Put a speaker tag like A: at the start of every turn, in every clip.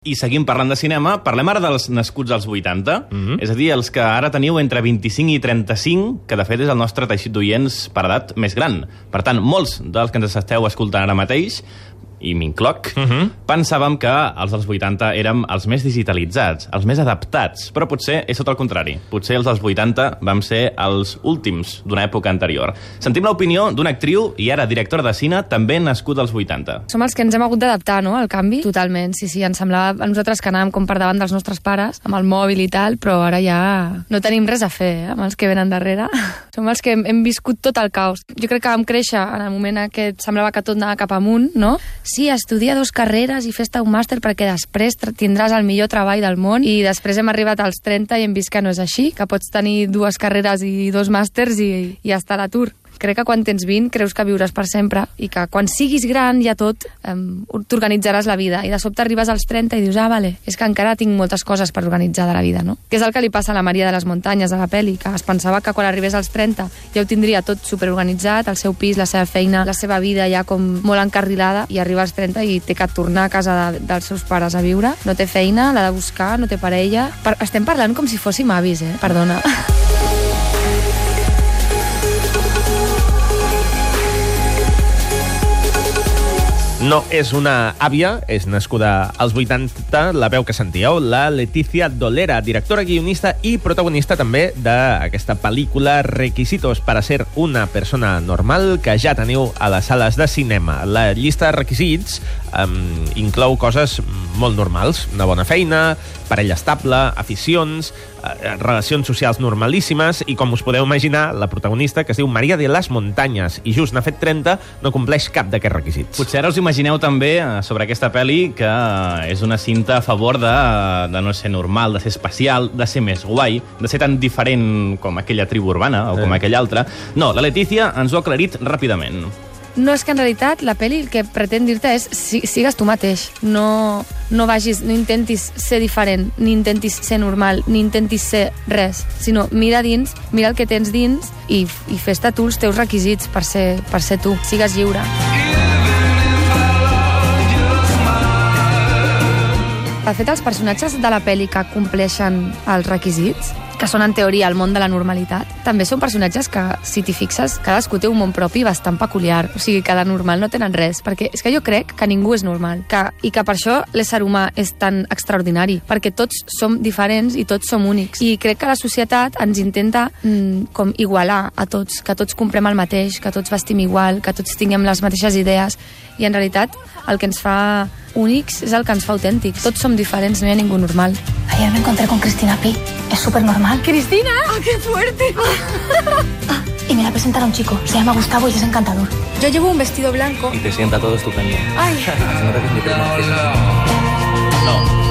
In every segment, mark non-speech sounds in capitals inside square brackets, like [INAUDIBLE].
A: I seguim parlant de cinema, parlem ara dels nascuts als 80, mm. -hmm. és a dir, els que ara teniu entre 25 i 35, que de fet és el nostre teixit d'oients per edat més gran. Per tant, molts dels que ens esteu escoltant ara mateix, i m'incloc, mm
B: Mhm.
A: -hmm. pensàvem que els dels 80 érem els més digitalitzats, els més adaptats, però potser és tot el contrari. Potser els dels 80 vam ser els últims d'una època anterior. Sentim l'opinió d'una actriu i ara directora de cine, també nascuda als 80.
C: Som els que ens hem hagut d'adaptar, no?, al canvi. Totalment, sí, sí. Ens semblava a nosaltres que anàvem com per davant dels nostres pares, amb el mòbil i tal, però ara ja no tenim res a fer, eh, amb els que venen darrere. [LAUGHS] Som els que hem, hem viscut tot el caos. Jo crec que vam créixer en el moment en què semblava que tot anava cap amunt, no? Sí, estudia dos carreres i fes-te un màster perquè després tindràs el millor treball del món i després hem arribat als 30 i hem vist que no és així, que pots tenir dues carreres i dos màsters i, i estar a l'atur crec que quan tens 20 creus que viuràs per sempre i que quan siguis gran ja tot um, t'organitzaràs la vida i de sobte arribes als 30 i dius, ah, vale, és que encara tinc moltes coses per organitzar de la vida, no? Que és el que li passa a la Maria de les Muntanyes, a la peli, que es pensava que quan arribés als 30 ja ho tindria tot superorganitzat, el seu pis, la seva feina, la seva vida ja com molt encarrilada i arriba als 30 i té que tornar a casa de, dels seus pares a viure, no té feina, l'ha de buscar, no té parella... Per, estem parlant com si fóssim avis, eh? Perdona. [LAUGHS]
B: No és una àvia, és nascuda als 80, la veu que sentíeu, la Leticia Dolera, directora, guionista i protagonista també d'aquesta pel·lícula Requisitos para ser una persona normal que ja teniu a les sales de cinema. La llista de requisits um, inclou coses molt normals, una bona feina, parella estable, aficions, eh, relacions socials normalíssimes i, com us podeu imaginar, la protagonista, que es diu Maria de les Muntanyes i just n'ha fet 30, no compleix cap d'aquests requisits.
A: Potser ara us imagineu també eh, sobre aquesta pel·li que eh, és una cinta a favor de, de no ser normal, de ser especial, de ser més guai, de ser tan diferent com aquella tribu urbana o com
B: Eh.
A: aquella altra. No, la Letícia ens ho ha aclarit ràpidament.
C: No és que en realitat la pel·li el que pretén dir-te és si, sigues tu mateix. No, no vagis, no intentis ser diferent, ni intentis ser normal, ni intentis ser res, sinó mira dins, mira el que tens dins i, i fes-te tu els teus requisits per ser, per ser tu. Sigues lliure. De fet, els personatges de la pel·li que compleixen els requisits, que són en teoria el món de la normalitat, també són personatges que, si t'hi fixes, cadascú té un món propi bastant peculiar. O sigui, que normal no tenen res, perquè és que jo crec que ningú és normal, que, i que per això l'ésser humà és tan extraordinari, perquè tots som diferents i tots som únics. I crec que la societat ens intenta mm, com igualar a tots, que tots comprem el mateix, que tots vestim igual, que tots tinguem les mateixes idees, i en realitat el que ens fa únics és el que ens fa autèntics. Tots som diferents, no hi ha ningú normal.
D: Ayer me encontré con Cristina Pi. Es súper normal.
C: Cristina! ¡Ah, qué fuerte! [LAUGHS]
D: Y me la presentaron un chico. Se llama Gustavo y es encantador.
C: Yo llevo un vestido blanco.
E: y te sienta todo estupendo.
C: Ay, [LAUGHS]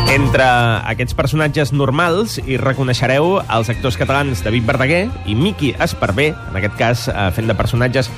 E: es-
B: Entre aquests personatges normals hi reconeixereu els actors catalans David Verdaguer i Miqui Esparvé, en aquest cas eh, fent de personatges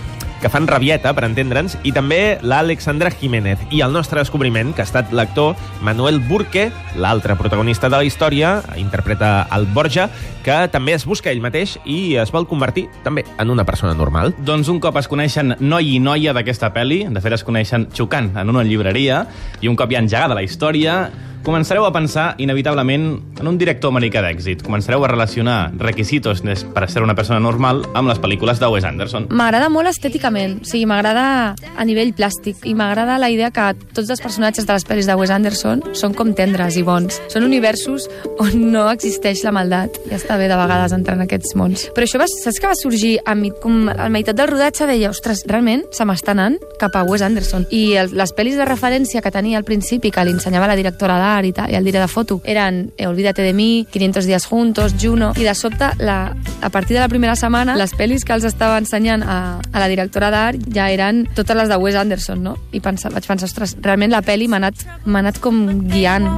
B: que fan rabieta, per entendre'ns, i també l'Alexandra Jiménez. I el nostre descobriment, que ha estat l'actor Manuel Burque, l'altre protagonista de la història, interpreta el Borja, que també es busca ell mateix i es vol convertir també en una persona normal.
A: Doncs un cop es coneixen noi i noia d'aquesta pel·li, de fet es coneixen xocant en una llibreria, i un cop ja engegada la història, començareu a pensar inevitablement en un director americà d'èxit. Començareu a relacionar requisitos per ser una persona normal amb les pel·lícules de Wes Anderson.
C: m'agrada molt estèticament, o sigui, m'agrada a nivell plàstic i m'agrada la idea que tots els personatges de les pel·lis de Wes Anderson són com tendres i bons. Són universos on no existeix la maldat. Ja està bé de vegades entrar en aquests mons. Però això va, saps que va sorgir a, mi, com a la meitat del rodatge deia, ostres, realment se m'està anant cap a Wes Anderson. I el, les pel·lis de referència que tenia al principi, que li ensenyava la directora d'art i, tal, i el director de foto, eren eh, Olvídate de mi, 500 días juntos, Juno, i de sobte, la, a partir de la primera setmana, les pel·lis que els estava ensenyant a, a la directora d'art ja eren totes les de Wes Anderson, no? I pensa, vaig pensar, ostres, realment la pel·li m'ha anat, anat com guiant.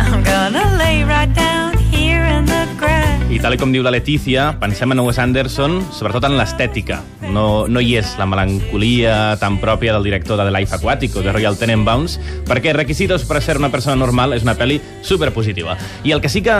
F: I'm gonna lay right down
A: I tal com diu la Letícia, pensem en Wes Anderson sobretot en l'estètica. No, no hi és la melancolia tan pròpia del director de The Life Aquático, de Royal Tenenbaums, perquè Requisitos per ser una persona normal és una pel·li superpositiva. I el que sí que,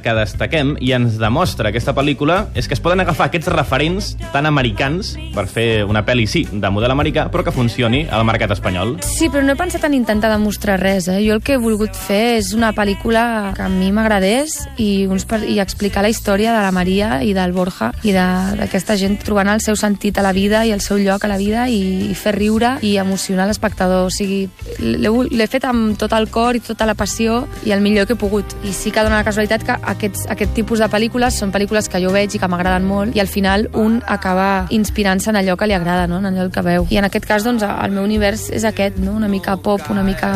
A: que destaquem i ens demostra aquesta pel·lícula és que es poden agafar aquests referents tan americans per fer una pel·li, sí, de model americà, però que funcioni al mercat espanyol.
C: Sí, però no he pensat en intentar demostrar res. Eh? Jo el que he volgut fer és una pel·lícula que a mi m'agradés i, uns, i explicar la història de la Maria i del Borja i d'aquesta gent trobant el seu sentit a la vida i el seu lloc a la vida i, i fer riure i emocionar l'espectador. O sigui, l'he fet amb tot el cor i tota la passió i el millor que he pogut. I sí que dona la casualitat que aquests, aquest tipus de pel·lícules són pel·lícules que jo veig i que m'agraden molt i al final un acaba inspirant-se en allò que li agrada, no? en allò que veu. I en aquest cas, doncs, el meu univers és aquest, no? una mica pop, una mica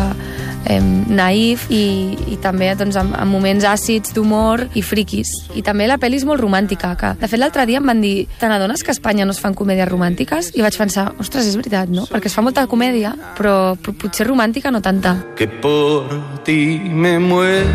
C: eh, naïf i, i també doncs, amb, amb moments àcids d'humor i friquis. I també la pel·li és molt romàntica. Que, de fet, l'altre dia em van dir te n'adones que a Espanya no es fan comèdies romàntiques? I vaig pensar, ostres, és veritat, no? Perquè es fa molta comèdia, però, potser romàntica no tanta.
E: que por ti me muero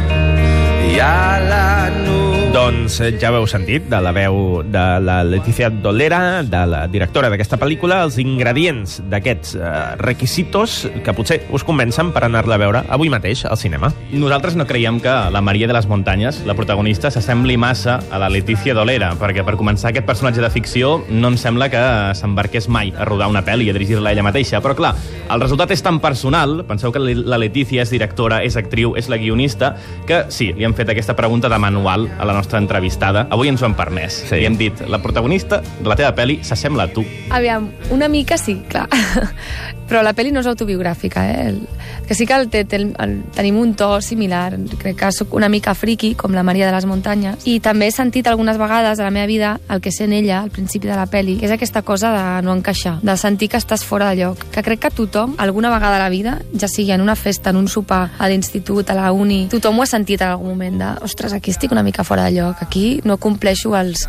E: y a la nube.
B: Doncs eh, ja ho heu sentit, de la veu de la Letícia Dolera, de la directora d'aquesta pel·lícula, els ingredients d'aquests eh, requisitos que potser us convencen per anar-la a veure avui mateix al cinema.
A: Nosaltres no creiem que la Maria de les Muntanyes, la protagonista, s'assembli massa a la Letícia Dolera, perquè per començar aquest personatge de ficció no ens sembla que s'embarqués mai a rodar una pel·li i a dirigir-la ella mateixa. Però clar, el resultat és tan personal, penseu que la Letícia és directora, és actriu, és la guionista, que sí, li han fet aquesta pregunta de manual a la nostra entrevistada. Avui ens ho han permès.
B: Sí.
A: Li hem dit, la protagonista de la teva pel·li s'assembla a tu.
C: Aviam, una mica sí, clar. [LAUGHS] Però la pel·li no és autobiogràfica, eh? El, que sí que el, té, té el, el, tenim un to similar. Crec que sóc una mica friki, com la Maria de les Muntanyes. I també he sentit algunes vegades a la meva vida el que sent ella al principi de la pel·li, que és aquesta cosa de no encaixar, de sentir que estàs fora de lloc. Que crec que tothom, alguna vegada a la vida, ja sigui en una festa, en un sopar, a l'institut, a la uni, tothom ho ha sentit en algun moment de, ostres, aquí estic una mica fora de lloc, aquí no compleixo els,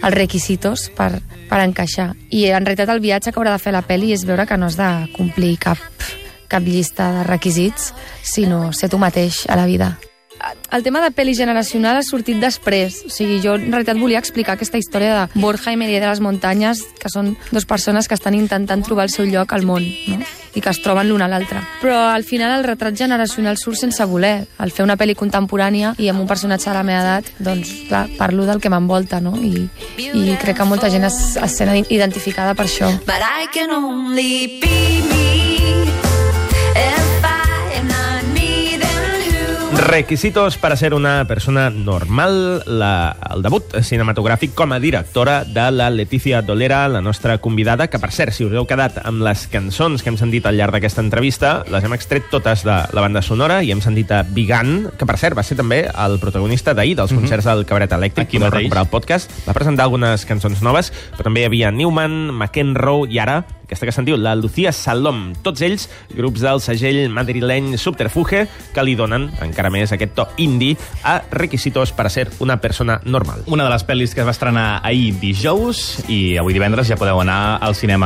C: els requisitos per, per encaixar. I en realitat el viatge que haurà de fer la pel·li és veure que no has de complir cap, cap llista de requisits, sinó ser tu mateix a la vida. El tema de pel·li generacional ha sortit després. O sigui, jo en realitat volia explicar aquesta història de Borja i Maria de les Muntanyes, que són dues persones que estan intentant trobar el seu lloc al món, no? i que es troben l'una a l'altra. Però al final el retrat generacional surt sense voler. Al fer una pel·li contemporània i amb un personatge de la meva edat, doncs, clar, parlo del que m'envolta, no? I, I crec que molta gent es, es sent identificada per això.
F: But I can only be me.
B: Requisitos para ser una persona normal, la, el debut cinematogràfic com a directora de la Letícia Dolera, la nostra convidada, que per cert, si us heu quedat amb les cançons que hem sentit al llarg d'aquesta entrevista, les hem extret totes de la banda sonora i hem sentit a Vigan, que per cert va ser també el protagonista d'ahir dels concerts del Cabaret Elèctric,
A: Aquí
B: podeu
A: mateix.
B: recuperar el podcast, va presentar algunes cançons noves, però també hi havia Newman, McEnroe i ara aquesta que sentiu, la Lucía Salom. Tots ells, grups del segell madrileny Subterfuge, que li donen encara més aquest to indie a requisitos per a ser una persona normal.
A: Una de les pel·lis que es va estrenar ahir dijous i avui divendres ja podeu anar al cinema